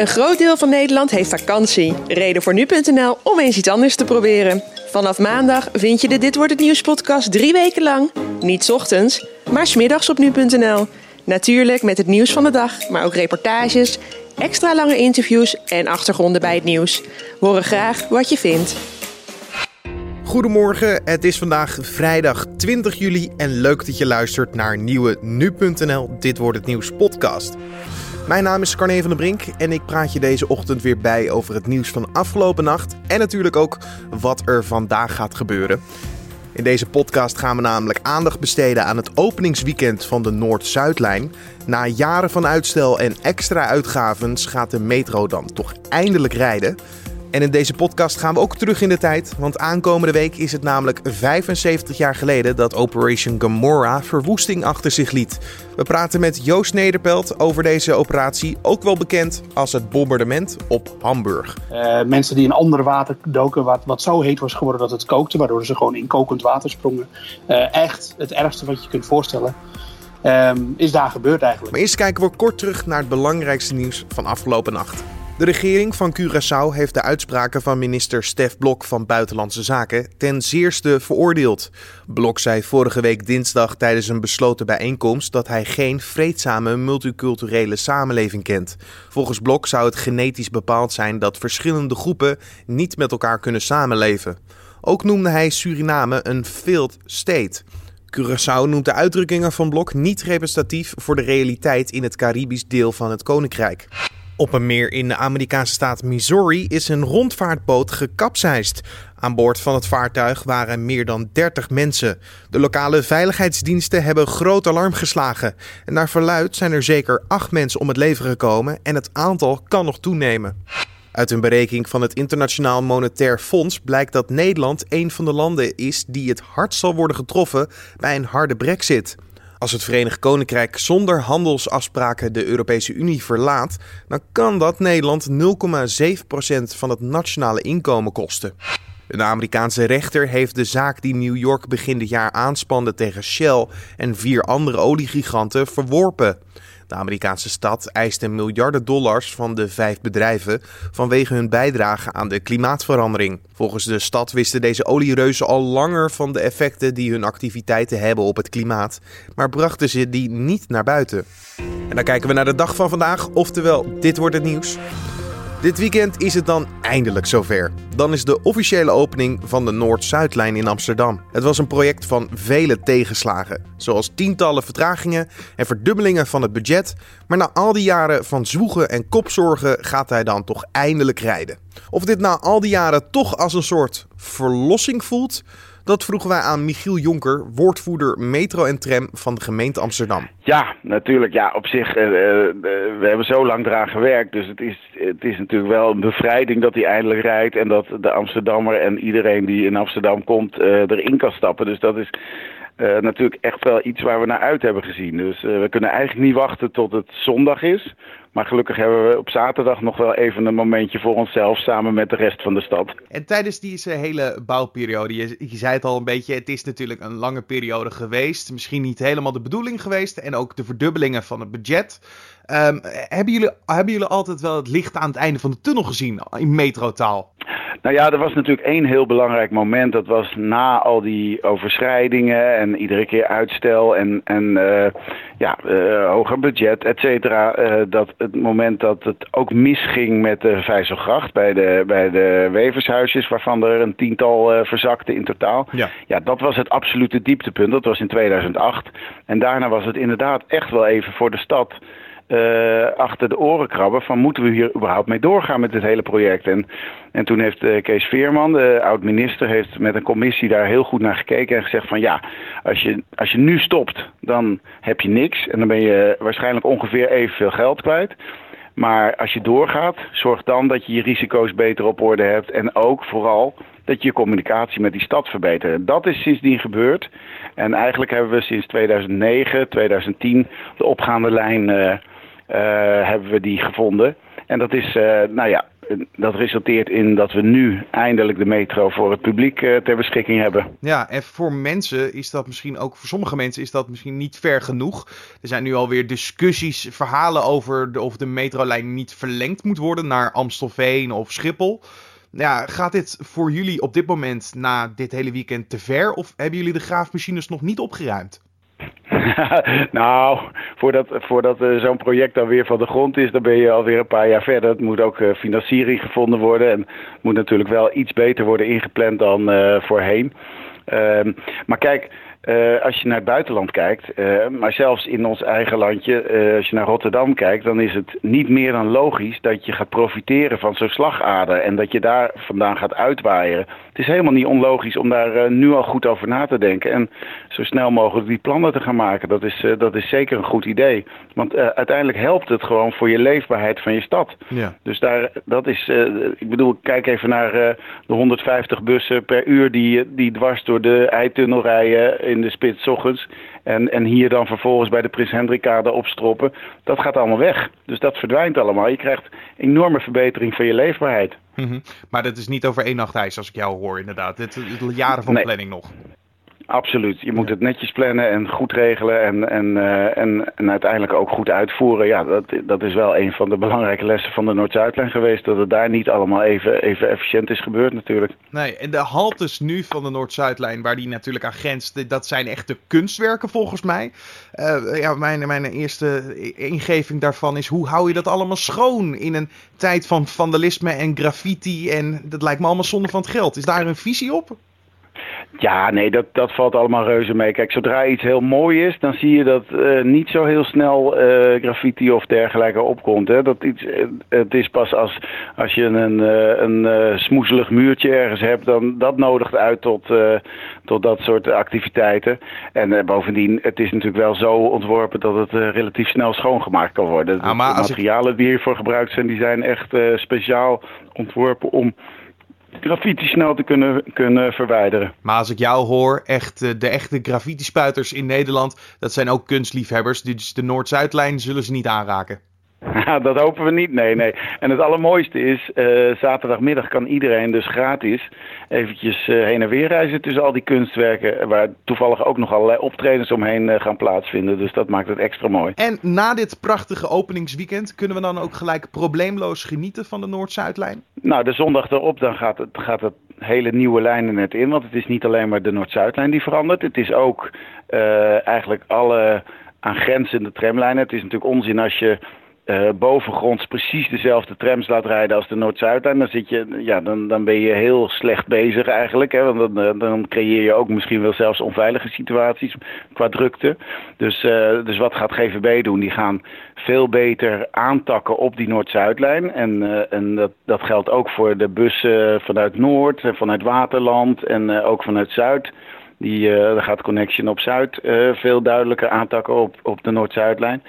Een groot deel van Nederland heeft vakantie. Reden voor nu.nl om eens iets anders te proberen. Vanaf maandag vind je de Dit Wordt Het Nieuws podcast drie weken lang. Niet ochtends, maar 's middags op nu.nl. Natuurlijk met het nieuws van de dag, maar ook reportages, extra lange interviews en achtergronden bij het nieuws. Horen graag wat je vindt. Goedemorgen, het is vandaag vrijdag 20 juli en leuk dat je luistert naar nieuwe nu.nl Dit wordt het nieuws podcast. Mijn naam is Carne van der Brink en ik praat je deze ochtend weer bij over het nieuws van afgelopen nacht en natuurlijk ook wat er vandaag gaat gebeuren. In deze podcast gaan we namelijk aandacht besteden aan het openingsweekend van de Noord-Zuidlijn. Na jaren van uitstel en extra uitgaven gaat de metro dan toch eindelijk rijden. En in deze podcast gaan we ook terug in de tijd, want aankomende week is het namelijk 75 jaar geleden dat Operation Gomorrah verwoesting achter zich liet. We praten met Joost Nederpelt over deze operatie, ook wel bekend als het bombardement op Hamburg. Uh, mensen die in andere water doken, wat, wat zo heet was geworden dat het kookte, waardoor ze gewoon in kokend water sprongen. Uh, echt het ergste wat je kunt voorstellen. Um, is daar gebeurd eigenlijk. Maar eerst kijken we kort terug naar het belangrijkste nieuws van afgelopen nacht. De regering van Curaçao heeft de uitspraken van minister Stef Blok van Buitenlandse Zaken ten zeerste veroordeeld. Blok zei vorige week dinsdag tijdens een besloten bijeenkomst dat hij geen vreedzame multiculturele samenleving kent. Volgens Blok zou het genetisch bepaald zijn dat verschillende groepen niet met elkaar kunnen samenleven. Ook noemde hij Suriname een failed state. Curaçao noemt de uitdrukkingen van Blok niet representatief voor de realiteit in het Caribisch deel van het koninkrijk. Op een meer in de Amerikaanse staat Missouri is een rondvaartboot gekapseist. Aan boord van het vaartuig waren meer dan 30 mensen. De lokale veiligheidsdiensten hebben groot alarm geslagen. En naar verluid zijn er zeker 8 mensen om het leven gekomen en het aantal kan nog toenemen. Uit een berekening van het Internationaal Monetair Fonds blijkt dat Nederland een van de landen is die het hardst zal worden getroffen bij een harde brexit. Als het Verenigd Koninkrijk zonder handelsafspraken de Europese Unie verlaat, dan kan dat Nederland 0,7% van het nationale inkomen kosten. Een Amerikaanse rechter heeft de zaak die New York begin dit jaar aanspande tegen Shell en vier andere oliegiganten verworpen. De Amerikaanse stad eiste miljarden dollars van de vijf bedrijven vanwege hun bijdrage aan de klimaatverandering. Volgens de stad wisten deze oliereuzen al langer van de effecten die hun activiteiten hebben op het klimaat, maar brachten ze die niet naar buiten. En dan kijken we naar de dag van vandaag, oftewel dit wordt het nieuws. Dit weekend is het dan eindelijk zover. Dan is de officiële opening van de Noord-Zuidlijn in Amsterdam. Het was een project van vele tegenslagen, zoals tientallen vertragingen en verdubbelingen van het budget. Maar na al die jaren van zwoegen en kopzorgen gaat hij dan toch eindelijk rijden. Of dit na al die jaren toch als een soort verlossing voelt, dat vroegen wij aan Michiel Jonker, woordvoerder metro en tram van de gemeente Amsterdam. Ja, natuurlijk. Ja, op zich, uh, uh, we hebben zo lang eraan gewerkt. Dus het is, het is natuurlijk wel een bevrijding dat hij eindelijk rijdt. En dat de Amsterdammer en iedereen die in Amsterdam komt uh, erin kan stappen. Dus dat is natuurlijk echt wel iets waar we naar uit hebben gezien. Dus we kunnen eigenlijk niet wachten tot het zondag is. Maar gelukkig hebben we op zaterdag nog wel even een momentje voor onszelf samen met de rest van de stad. En tijdens deze hele bouwperiode, je, zei het al een beetje, het is natuurlijk een lange periode geweest. Misschien niet helemaal de bedoeling geweest en ook de verdubbelingen van het budget. Um, hebben, jullie, hebben jullie altijd wel het licht aan het einde van de tunnel gezien in metrotaal? Nou ja, er was natuurlijk één heel belangrijk moment. Dat was na al die overschrijdingen en iedere keer uitstel en, en uh, ja, uh, hoger budget, et cetera. Uh, dat het moment dat het ook misging met de Vijzelgracht bij de, bij de wevershuisjes, waarvan er een tiental verzakte in totaal. Ja. ja, dat was het absolute dieptepunt. Dat was in 2008. En daarna was het inderdaad echt wel even voor de stad uh, achter de oren krabben van moeten we hier überhaupt mee doorgaan met dit hele project. En, en toen heeft uh, Kees Veerman, de oud-minister, heeft met een commissie daar heel goed naar gekeken en gezegd van ja, als je, als je nu stopt, dan heb je niks en dan ben je waarschijnlijk ongeveer evenveel geld kwijt. Maar als je doorgaat, zorg dan dat je je risico's beter op orde hebt en ook vooral dat je je communicatie met die stad verbetert. Dat is sindsdien gebeurd. En eigenlijk hebben we sinds 2009, 2010 de opgaande lijn uh, hebben we die gevonden. En dat is, uh, nou ja, dat resulteert in dat we nu eindelijk de metro voor het publiek ter beschikking hebben. Ja, en voor mensen is dat misschien ook, voor sommige mensen is dat misschien niet ver genoeg. Er zijn nu alweer discussies, verhalen over of de metrolijn niet verlengd moet worden naar Amstelveen of Schiphol. Ja, gaat dit voor jullie op dit moment na dit hele weekend te ver? Of hebben jullie de graafmachines nog niet opgeruimd? nou, voordat, voordat uh, zo'n project dan weer van de grond is, dan ben je alweer een paar jaar verder. Het moet ook uh, financiering gevonden worden en moet natuurlijk wel iets beter worden ingepland dan uh, voorheen. Ehm, maar kijk, uh, als je naar het buitenland kijkt, uh, maar zelfs in ons eigen landje, uh, als je naar Rotterdam kijkt, dan is het niet meer dan logisch dat je gaat profiteren van zo'n slagader en dat je daar vandaan gaat uitwaaieren. Het is helemaal niet onlogisch om daar nu al goed over na te denken en zo snel mogelijk die plannen te gaan maken. Dat is, dat is zeker een goed idee. Want uiteindelijk helpt het gewoon voor je leefbaarheid van je stad. Ja. Dus daar, dat is, ik bedoel, kijk even naar de 150 bussen per uur die, die dwars door de eitunnel rijden in de spits ochtends. En, en hier dan vervolgens bij de Prins Hendrikade opstroppen. Dat gaat allemaal weg. Dus dat verdwijnt allemaal. Je krijgt enorme verbetering van je leefbaarheid. Mm Maar dat is niet over één nacht ijs als ik jou hoor inderdaad. Dit is jaren van planning nog. Absoluut. Je moet het netjes plannen en goed regelen en, en, uh, en, en, uiteindelijk ook goed uitvoeren. Ja, dat, dat is wel een van de belangrijke lessen van de Noord-Zuidlijn geweest. Dat het daar niet allemaal even, even efficiënt is gebeurd natuurlijk. Nee, en de haltes nu van de Noord-Zuidlijn, waar die natuurlijk aan grenst, dat zijn echte kunstwerken volgens mij. Uh, ja, mijn, mijn eerste ingeving daarvan is, hoe hou je dat allemaal schoon in een tijd van vandalisme en graffiti? En dat lijkt me allemaal zonde van het geld. Is daar een visie op? Ja, nee, dat, dat valt allemaal reuze mee. Kijk, zodra iets heel mooi is, dan zie je dat uh, niet zo heel snel uh, graffiti of dergelijke opkomt. Hè. Dat iets, uh, het is pas als, als je een, een smoezelig muurtje ergens hebt, dan dat nodigt uit tot, tot dat soort activiteiten. En bovendien, het is natuurlijk wel zo ontworpen dat het relatief snel schoongemaakt kan worden. Ah, de materialen die hiervoor gebruikt zijn, die zijn echt speciaal ontworpen om graffiti snel te kunnen, kunnen verwijderen. Maar als ik jou hoor, echt, eh, de echte graffiti-spuiters in Nederland, dat zijn ook kunstliefhebbers. Dus de Noord-Zuidlijn zullen ze niet aanraken. dat hopen we niet, nee, nee. En het allermooiste is, uh, zaterdagmiddag kan iedereen dus gratis eventjes uh, heen en weer reizen tussen al die kunstwerken, waar toevallig ook nog allerlei optredens omheen uh, gaan plaatsvinden. Dus dat maakt het extra mooi. En na dit prachtige openingsweekend kunnen we dan ook gelijk probleemloos genieten van de Noord-Zuidlijn? Nou, de zondag erop dan gaat het, gaat het hele nieuwe lijnen net in, want het is niet alleen maar de Noord-Zuidlijn die verandert. Het is ook eigenlijk alle aangrenzende tramlijnen. Het is natuurlijk onzin als je uh, bovengronds precies dezelfde trams laat rijden als de Noord-Zuidlijn, dan, zit je, ja, dan, dan ben je heel slecht bezig eigenlijk. Hè? Want dan, eh, dan creëer je ook misschien wel zelfs onveilige situaties qua drukte. Dus, uh, dus wat gaat GVB doen? Die gaan veel beter aantakken op die Noord-Zuidlijn. En, en dat, dat geldt ook voor de bussen vanuit Noord, vanuit Waterland en ook vanuit Zuid. Die, uh, gaat Connection op Zuid veel duidelijker aantakken op, op de Noord-Zuidlijn.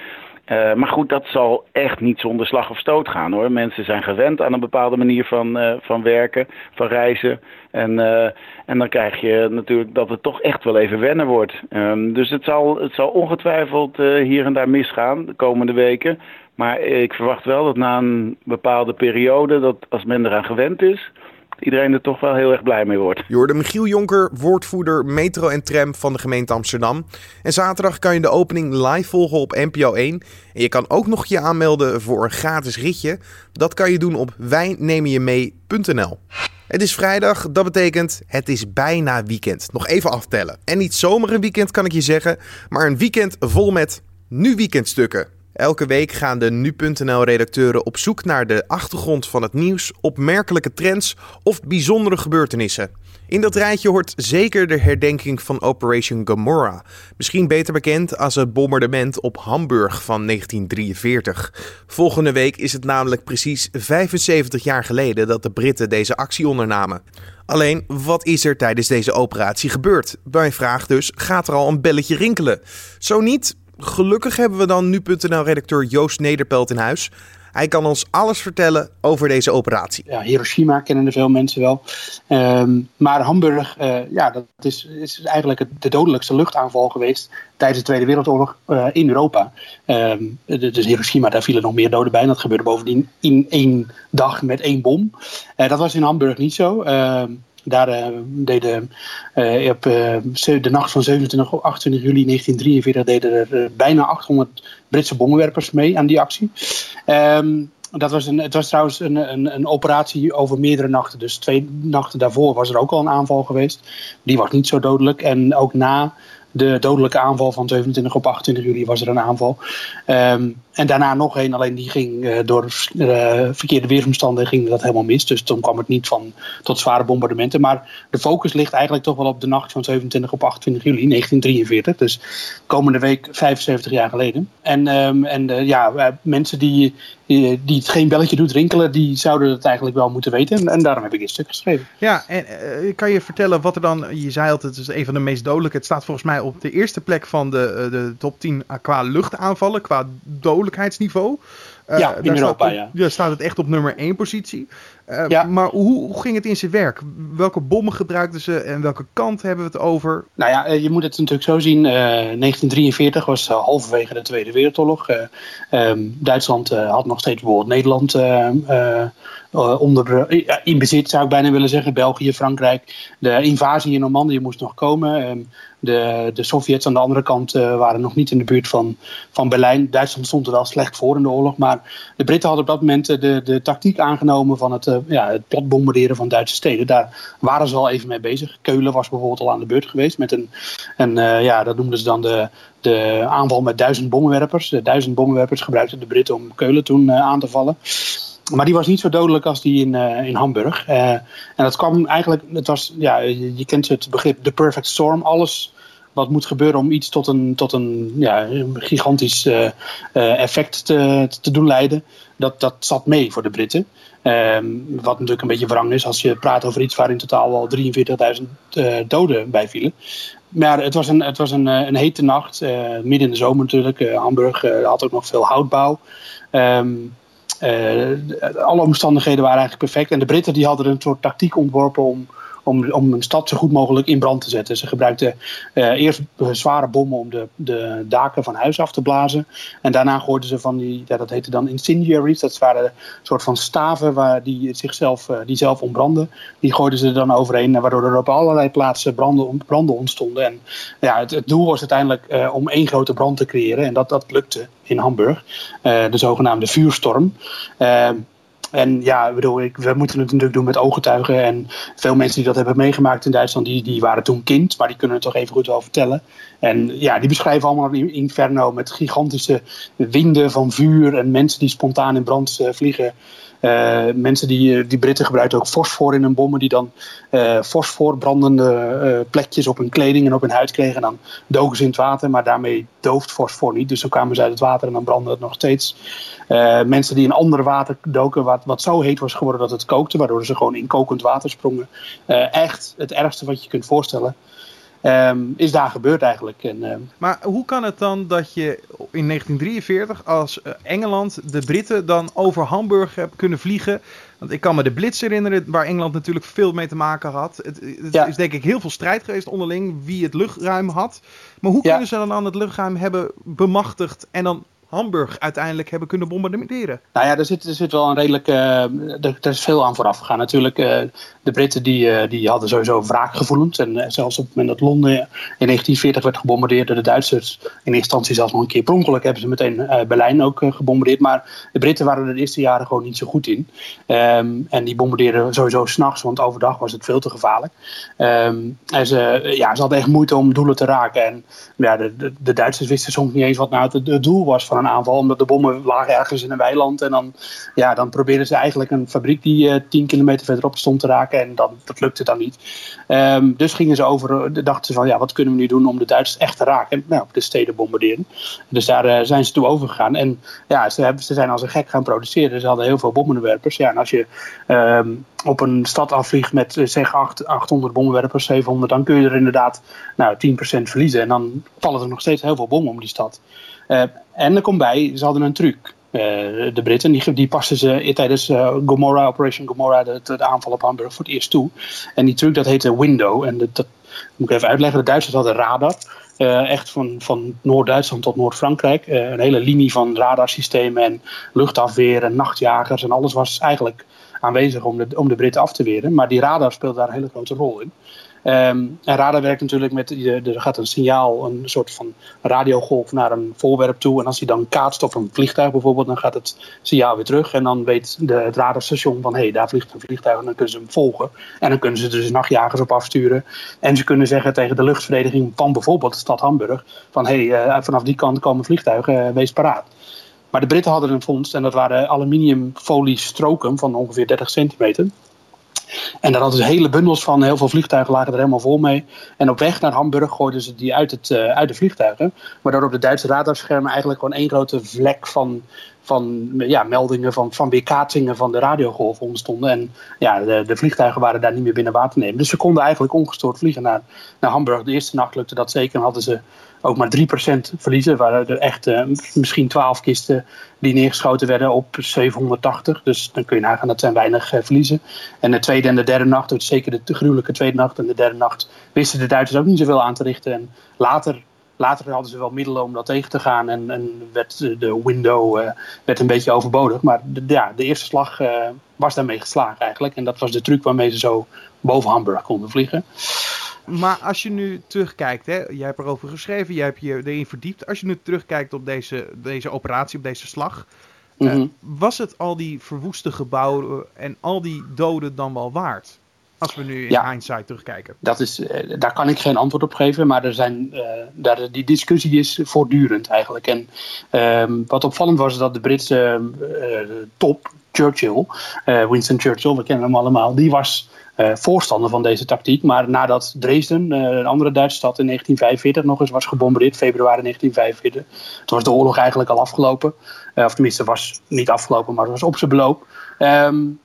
Uh, maar goed, dat zal echt niet zonder slag of stoot gaan hoor. Mensen zijn gewend aan een bepaalde manier van, uh, van werken, van reizen. En, uh, en dan krijg je natuurlijk dat het toch echt wel even wennen wordt. Um, dus het zal, het zal ongetwijfeld hier en daar misgaan de komende weken. Maar ik verwacht wel dat na een bepaalde periode, dat als men eraan gewend is, iedereen er toch wel heel erg blij mee wordt. Jorde Michiel Jonker, woordvoerder metro en tram van de gemeente Amsterdam. En zaterdag kan je de opening live volgen op NPO 1. En je kan ook nog je aanmelden voor een gratis ritje. Dat kan je doen op wijnemenjemee.nl. Het is vrijdag, dat betekent het is bijna weekend. Nog even aftellen. En niet zomaar een weekend kan ik je zeggen, maar een weekend vol met nu weekendstukken. Elke week gaan de nu.nl-redacteuren op zoek naar de achtergrond van het nieuws, opmerkelijke trends of bijzondere gebeurtenissen. In dat rijtje hoort zeker de herdenking van Operation Gomorrah, misschien beter bekend als het bombardement op Hamburg van 1943. Volgende week is het namelijk precies 75 jaar geleden dat de Britten deze actie ondernamen. Alleen, wat is er tijdens deze operatie gebeurd? Mijn vraag dus, gaat er al een belletje rinkelen? Zo niet, Gelukkig hebben we dan nu.nl-redacteur Joost Nederpelt in huis. Hij kan ons alles vertellen over deze operatie. Ja, Hiroshima kennen er veel mensen wel. Ehm, maar Hamburg, uh, ja, dat is, is eigenlijk de dodelijkste luchtaanval geweest tijdens de Tweede Wereldoorlog uh, in Europa. Um, dus Hiroshima, daar vielen nog meer doden bij. Dat gebeurde bovendien in één dag met één bom. Uh, dat was in Hamburg niet zo. Daar uh, deden uh, op de nacht van 27 of 28 juli 1943 deden er bijna 800 Britse bommenwerpers mee aan die actie. Um, dat was een, het was trouwens een, een, een, operatie over meerdere nachten. Dus twee nachten daarvoor was er ook al een aanval geweest. Die was niet zo dodelijk. En ook na de dodelijke aanval van 27 op 28 juli was er een aanval. Um, en daarna nog één, alleen die ging uh, door uh, verkeerde weersomstandigheden ging dat helemaal mis. Dus toen kwam het niet van tot zware bombardementen. Maar de focus ligt eigenlijk toch wel op de nacht van 27 op 28 juli 1943. Dus komende week 75 jaar geleden. En, um, en uh, ja, mensen die, die, die, het geen belletje doet rinkelen, die zouden het eigenlijk wel moeten weten. En, en daarom heb ik dit stuk geschreven. Ja, en kan je vertellen wat er dan, je zei altijd, het is een van de meest dodelijke. Het staat volgens mij op de eerste plek van de, de top 10 qua luchtaanvallen, qua dood dodelijkheidsniveau. Uh, ja, in Europa, staat, ja. staat het echt op nummer 1 positie. Uh, ja. Maar hoe, hoe, ging het in zijn werk? Welke bommen gebruikten ze en welke kant hebben we het over? Nou ja, je moet het natuurlijk zo zien. Uh, 1943 was halverwege de Tweede Wereldoorlog. Um, Duitsland had nog steeds bijvoorbeeld Nederland onder, in bezit, zou ik bijna willen zeggen. België, Frankrijk. De invasie in Normandië moest nog komen. Um, de, de Sovjets aan de andere kant uh, waren nog niet in de buurt van, van Berlijn. Duitsland stond er wel slecht voor in de oorlog. Maar de Britten hadden op dat moment de, de tactiek aangenomen van het, ja, het platbombarderen van Duitse steden. Daar waren ze al even mee bezig. Keulen was bijvoorbeeld al aan de beurt geweest met een, een ja, dat noemden ze dan de, de aanval met duizend bommenwerpers. De duizend bommenwerpers gebruikten de Britten om Keulen toen aan te vallen. Maar die was niet zo dodelijk als die in, uh, in Hamburg. Uh, en dat kwam eigenlijk, het was, ja, je, kent het begrip the perfect storm. Alles wat moet gebeuren om iets tot een, tot een ja, gigantisch uh, effect te, te doen leiden. Dat, dat zat mee voor de Britten. Um, wat natuurlijk een beetje wrang is als je praat over iets waar in totaal al 43.000 doden bij vielen. Maar het was een, het was een, een hete nacht, midden in de zomer natuurlijk. Hamburg had ook nog veel houtbouw. Um, alle omstandigheden waren eigenlijk perfect. En de Britten die hadden een soort tactiek ontworpen om, om, om een stad zo goed mogelijk in brand te zetten. Ze gebruikten uh, eerst zware bommen om de, de daken van huizen af te blazen. En daarna gooiden ze van die, ja, dat heette dan incendiaries. Dat waren een soort van staven waar die zichzelf uh, die zelf ontbranden. Die gooiden ze er dan overheen, waardoor er op allerlei plaatsen branden, branden ontstonden. En ja, het, het doel was uiteindelijk om één grote brand te creëren. En dat, dat lukte in Hamburg. de zogenaamde vuurstorm. En ja, bedoel, ik, we moeten het natuurlijk doen met ooggetuigen. En veel mensen die dat hebben meegemaakt in Duitsland, die, die waren toen kind, maar die kunnen het toch even goed wel vertellen. En ja, die beschrijven allemaal een inferno met gigantische winden van vuur en mensen die spontaan in brand uh, vliegen. Uh, mensen die, die Britten gebruikten ook fosfor in hun bommen, die dan uh, fosfor brandende plekjes op hun kleding en op hun huid kregen. En dan dogen ze in het water, maar daarmee dooft fosfor niet. Dus dan kwamen ze uit het water en dan brandde het nog steeds. Mensen die in andere water doken, wat, wat zo heet was geworden dat het kookte, waardoor ze gewoon in kokend water sprongen. Echt het ergste wat je kunt voorstellen. Um, is daar gebeurd eigenlijk. En, uh... Maar hoe kan het dan dat je in 1943 als Engeland de Britten dan over Hamburg hebt kunnen vliegen? Want ik kan me de Blitz herinneren, waar Engeland natuurlijk veel mee te maken had. Het, het ja. is denk ik heel veel strijd geweest onderling wie het luchtruim had. Maar hoe ja. kunnen ze dan aan het luchtruim hebben bemachtigd en dan Hamburg uiteindelijk hebben kunnen bombarderen? Nou ja, er zit, er zit wel een redelijk. Uh, er, is veel aan vooraf gegaan. Natuurlijk, uh, de Britten die, uh, die hadden sowieso wraakgevoelens. En zelfs op het moment dat Londen in 1940 werd gebombardeerd door de Duitsers. In eerste instantie zelfs nog een keer per hebben ze meteen Berlijn ook gebombardeerd. Maar de Britten waren er de eerste jaren gewoon niet zo goed in. Um, en die bombardeerden sowieso s'nachts, want overdag was het veel te gevaarlijk. Um, en ze, ja, ze hadden echt moeite om doelen te raken. En ja, de, de, de Duitsers wisten soms niet eens wat nou het, het doel was van een aanval, omdat de bommen lagen ergens in een weiland. En dan, ja, dan probeerden ze eigenlijk een fabriek die uh, 10 kilometer verderop stond te raken. En dan, dat lukte dan niet. Um, dus gingen ze over, dachten ze van ja, wat kunnen we nu doen om de Duitsers echt te raken? En nou, de steden bombarderen. Dus daar uh, zijn ze toe overgegaan. En ja, ze, hebben, ze zijn als een gek gaan produceren. Ze hadden heel veel bommenwerpers. Ja, en als je um, op een stad afvliegt met eh, zeg 8, 800 bommenwerpers, 700, dan kun je er inderdaad nou, 10% verliezen. En dan vallen er nog steeds heel veel bommen om die stad. Uh, en er komt bij, ze hadden een truc. de Britten. Die, die pasten ze tijdens Gomorrah, Operation Gomorrah, de, de, aanval op Hamburg voor het eerst toe. En die truc dat heette Window. En dat, dat moet ik even uitleggen. De Duitsers hadden radar. echt van, van Noord-Duitsland tot Noord-Frankrijk. een hele linie van radarsystemen en luchtafweer en nachtjagers. En alles was eigenlijk aanwezig om de, om de Britten af te weren. Maar die radar speelt daar een hele grote rol in. Um, en radar werkt natuurlijk met, er gaat een signaal, een soort van radiogolf naar een voorwerp toe. En als die dan kaatst op een vliegtuig bijvoorbeeld, dan gaat het signaal weer terug. En dan weet de, het radarstation van, hé, hey, daar vliegt een vliegtuig en dan kunnen ze hem volgen. En dan kunnen ze dus nachtjagers op afsturen. En ze kunnen zeggen tegen de luchtverdediging van bijvoorbeeld de stad Hamburg, van hé, hey, uh, vanaf die kant komen vliegtuigen, uh, wees paraat. Maar de Britten hadden een vondst en dat waren aluminiumfolie stroken van ongeveer 30 centimeter. En daar hadden ze hele bundels van. Heel veel vliegtuigen lagen er helemaal vol mee. En op weg naar Hamburg gooiden ze die uit, het, uh, uit de vliegtuigen. Waardoor op de Duitse radarschermen eigenlijk gewoon één grote vlek van, van ja, meldingen van, van weerkaatsingen van de radiogolf ontstonden. En ja, de, de, vliegtuigen waren daar niet meer binnen water nemen. Dus ze konden eigenlijk ongestoord vliegen naar, naar Hamburg. De eerste nacht lukte dat zeker. En hadden ze ook maar 3% verliezen. waren er echt uh, misschien 12 kisten die neergeschoten werden op 780. Dus dan kun je nagaan dat zijn weinig uh, verliezen. En de tweede en de derde nacht, zeker de gruwelijke tweede nacht en de derde nacht, wisten de Duitsers ook niet zoveel aan te richten. En later Later hadden ze wel middelen om dat tegen te gaan en, werd de window werd een beetje overbodig. Maar de, ja, de eerste slag was daarmee geslagen eigenlijk. En dat was de truc waarmee ze zo boven Hamburg konden vliegen. Maar als je nu terugkijkt, hè, jij hebt erover geschreven, jij hebt je erin verdiept. Als je nu terugkijkt op deze, deze operatie, op deze slag. uh, was het al die verwoeste gebouwen en al die doden dan wel waard? Als we nu in ja, hindsight terugkijken. Dat is, uh, daar kan ik geen antwoord op geven, maar er zijn, uh, daar, die discussie is voortdurend eigenlijk. En um, wat opvallend was, dat de Britse top, Churchill, Winston Churchill, we kennen hem allemaal, die was uh, voorstander van deze tactiek. Maar nadat Dresden, uh, een andere Duitse stad, in 1945 nog eens was gebombardeerd, februari 1945, toen was de oorlog eigenlijk al afgelopen. Of tenminste, was niet afgelopen, maar was op zijn beloop. Um,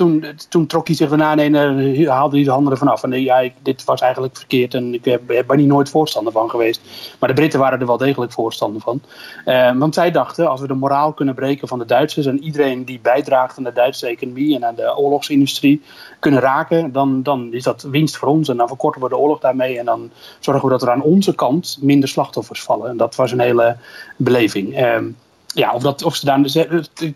toen, toen trok hij zich daarna en uh, haalde hij de handen ervan af. En ja, dit was eigenlijk verkeerd en ik ben er niet nooit voorstander van geweest. Maar de Britten waren er wel degelijk voorstander van. Uh, want zij dachten, als we de moraal kunnen breken van de Duitsers en iedereen die bijdraagt aan de Duitse economie en aan de oorlogsindustrie kunnen raken, dan, dan is dat winst voor ons. En dan verkorten we de oorlog daarmee en dan zorgen we dat er aan onze kant minder slachtoffers vallen. En dat was een hele beleving. Ja, of, dat, of ze daar,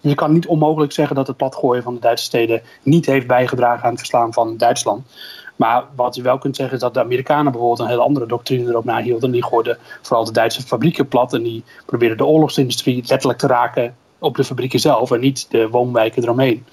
je kan niet onmogelijk zeggen dat het platgooien van de Duitse steden niet heeft bijgedragen aan het verslaan van Duitsland. Maar wat je wel kunt zeggen is dat de Amerikanen bijvoorbeeld een hele andere doctrine erop nahielden. Die gooiden vooral de Duitse fabrieken plat en die probeerden de oorlogsindustrie letterlijk te raken op de fabrieken zelf en niet de woonwijken eromheen.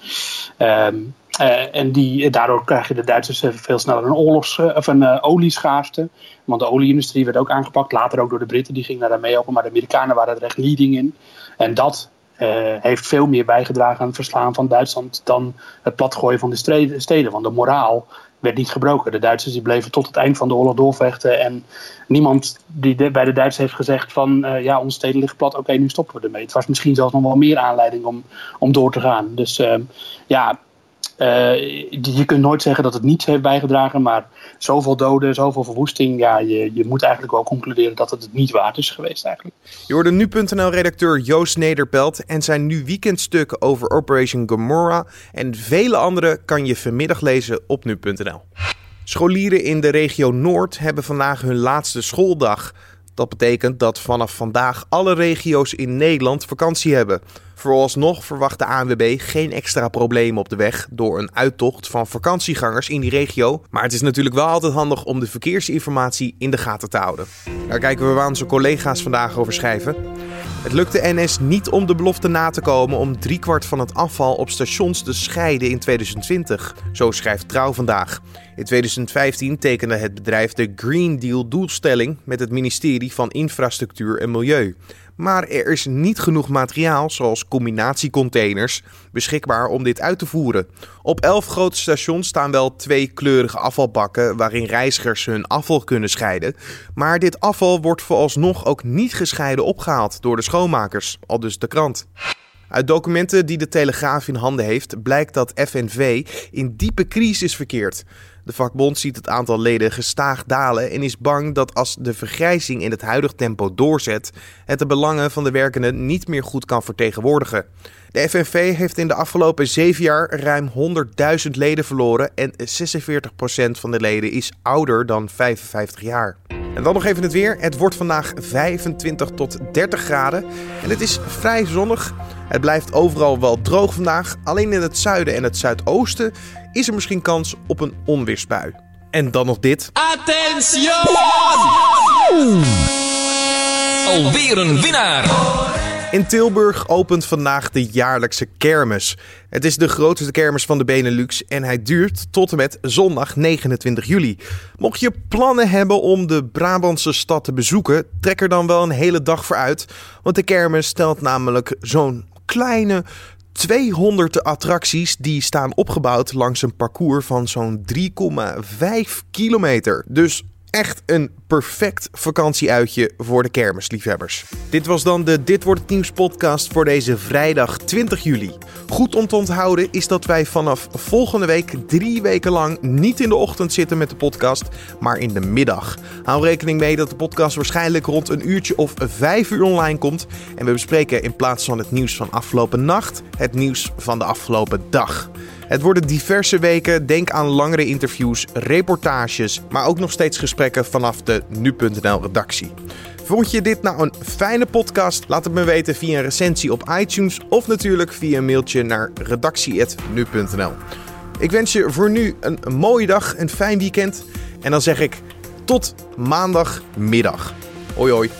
Um, uh, en die, daardoor krijgen de Duitsers veel sneller een, oorlogs, of een uh, olieschaarste. Want de olieindustrie werd ook aangepakt. Later ook door de Britten, die gingen daar mee helpen. Maar de Amerikanen waren er echt leading in. En dat uh, heeft veel meer bijgedragen aan het verslaan van Duitsland dan het platgooien van de steden. Want de moraal werd niet gebroken. De Duitsers die bleven tot het eind van de oorlog doorvechten. En niemand die bij de Duitsers heeft gezegd van uh, ja, onze steden liggen plat, oké, nu stoppen we ermee. Het was misschien zelfs nog wel meer aanleiding om, om door te gaan. Dus uh, ja, je kunt nooit zeggen dat het niets heeft bijgedragen, maar zoveel doden, zoveel verwoesting, ja, je, je moet eigenlijk wel concluderen dat het het niet waard is geweest eigenlijk. Je hoorde nu.nl-redacteur Joost Nederpelt en zijn nu weekendstuk over Operation Gomorrah en vele andere kan je vanmiddag lezen op nu.nl. Scholieren in de regio Noord hebben vandaag hun laatste schooldag. Dat betekent dat vanaf vandaag alle regio's in Nederland vakantie hebben. Vooralsnog verwacht de ANWB geen extra problemen op de weg door een uittocht van vakantiegangers in die regio. Maar het is natuurlijk wel altijd handig om de verkeersinformatie in de gaten te houden. Daar kijken we waar onze collega's vandaag over schrijven. Het lukte NS niet om de belofte na te komen om driekwart van het afval op stations te scheiden in 2020. Zo schrijft Trouw vandaag. In 2015 tekende het bedrijf de Green Deal doelstelling met het ministerie van Infrastructuur en Milieu. Maar er is niet genoeg materiaal, zoals combinatiecontainers, beschikbaar om dit uit te voeren. Op elf grote stations staan wel twee kleurige afvalbakken waarin reizigers hun afval kunnen scheiden. Maar dit afval wordt vooralsnog ook niet gescheiden opgehaald door de schoonmakers, al dus de krant. Uit documenten die de Telegraaf in handen heeft, blijkt dat FNV in diepe crisis verkeert. De vakbond ziet het aantal leden gestaag dalen en is bang dat als de vergrijzing in het huidige tempo doorzet, het de belangen van de werkenden niet meer goed kan vertegenwoordigen. De FNV heeft in de afgelopen zeven jaar ruim 100.000 leden verloren en 46% van de leden is ouder dan 55 jaar. En dan nog even het weer. Het wordt vandaag 25 tot 30 graden en het is vrij zonnig. Het blijft overal wel droog vandaag. Alleen in het zuiden en het zuidoosten is er misschien kans op een onweersbui. En dan nog dit. Attention! Alweer een winnaar! In Tilburg opent vandaag de jaarlijkse kermis. Het is de grootste kermis van de Benelux en hij duurt tot en met zondag 29 juli. Mocht je plannen hebben om de Brabantse stad te bezoeken, trek er dan wel een hele dag voor uit. Want de kermis stelt namelijk zo'n kleine 200 attracties die staan opgebouwd langs een parcours van zo'n 3,5 kilometer. Dus echt een perfect vakantieuitje voor de kermisliefhebbers. Dit was dan de Dit wordt het nieuws podcast voor deze vrijdag 20 juli. Goed om te onthouden is dat wij vanaf volgende week drie weken lang niet in de ochtend zitten met de podcast, maar in de middag. Hou rekening mee dat de podcast waarschijnlijk rond een uurtje of vijf uur online komt en we bespreken in plaats van het nieuws van afgelopen nacht het nieuws van de afgelopen dag. Het worden diverse weken. Denk aan langere interviews, reportages, maar ook nog steeds gesprekken vanaf de nu.nl redactie. Vond je dit nou een fijne podcast? Laat het me weten via een recensie op iTunes of natuurlijk via een mailtje naar redactie.nu.nl. Ik wens je voor nu een mooie dag, een fijn weekend en dan zeg ik tot maandagmiddag. Hoi hoi.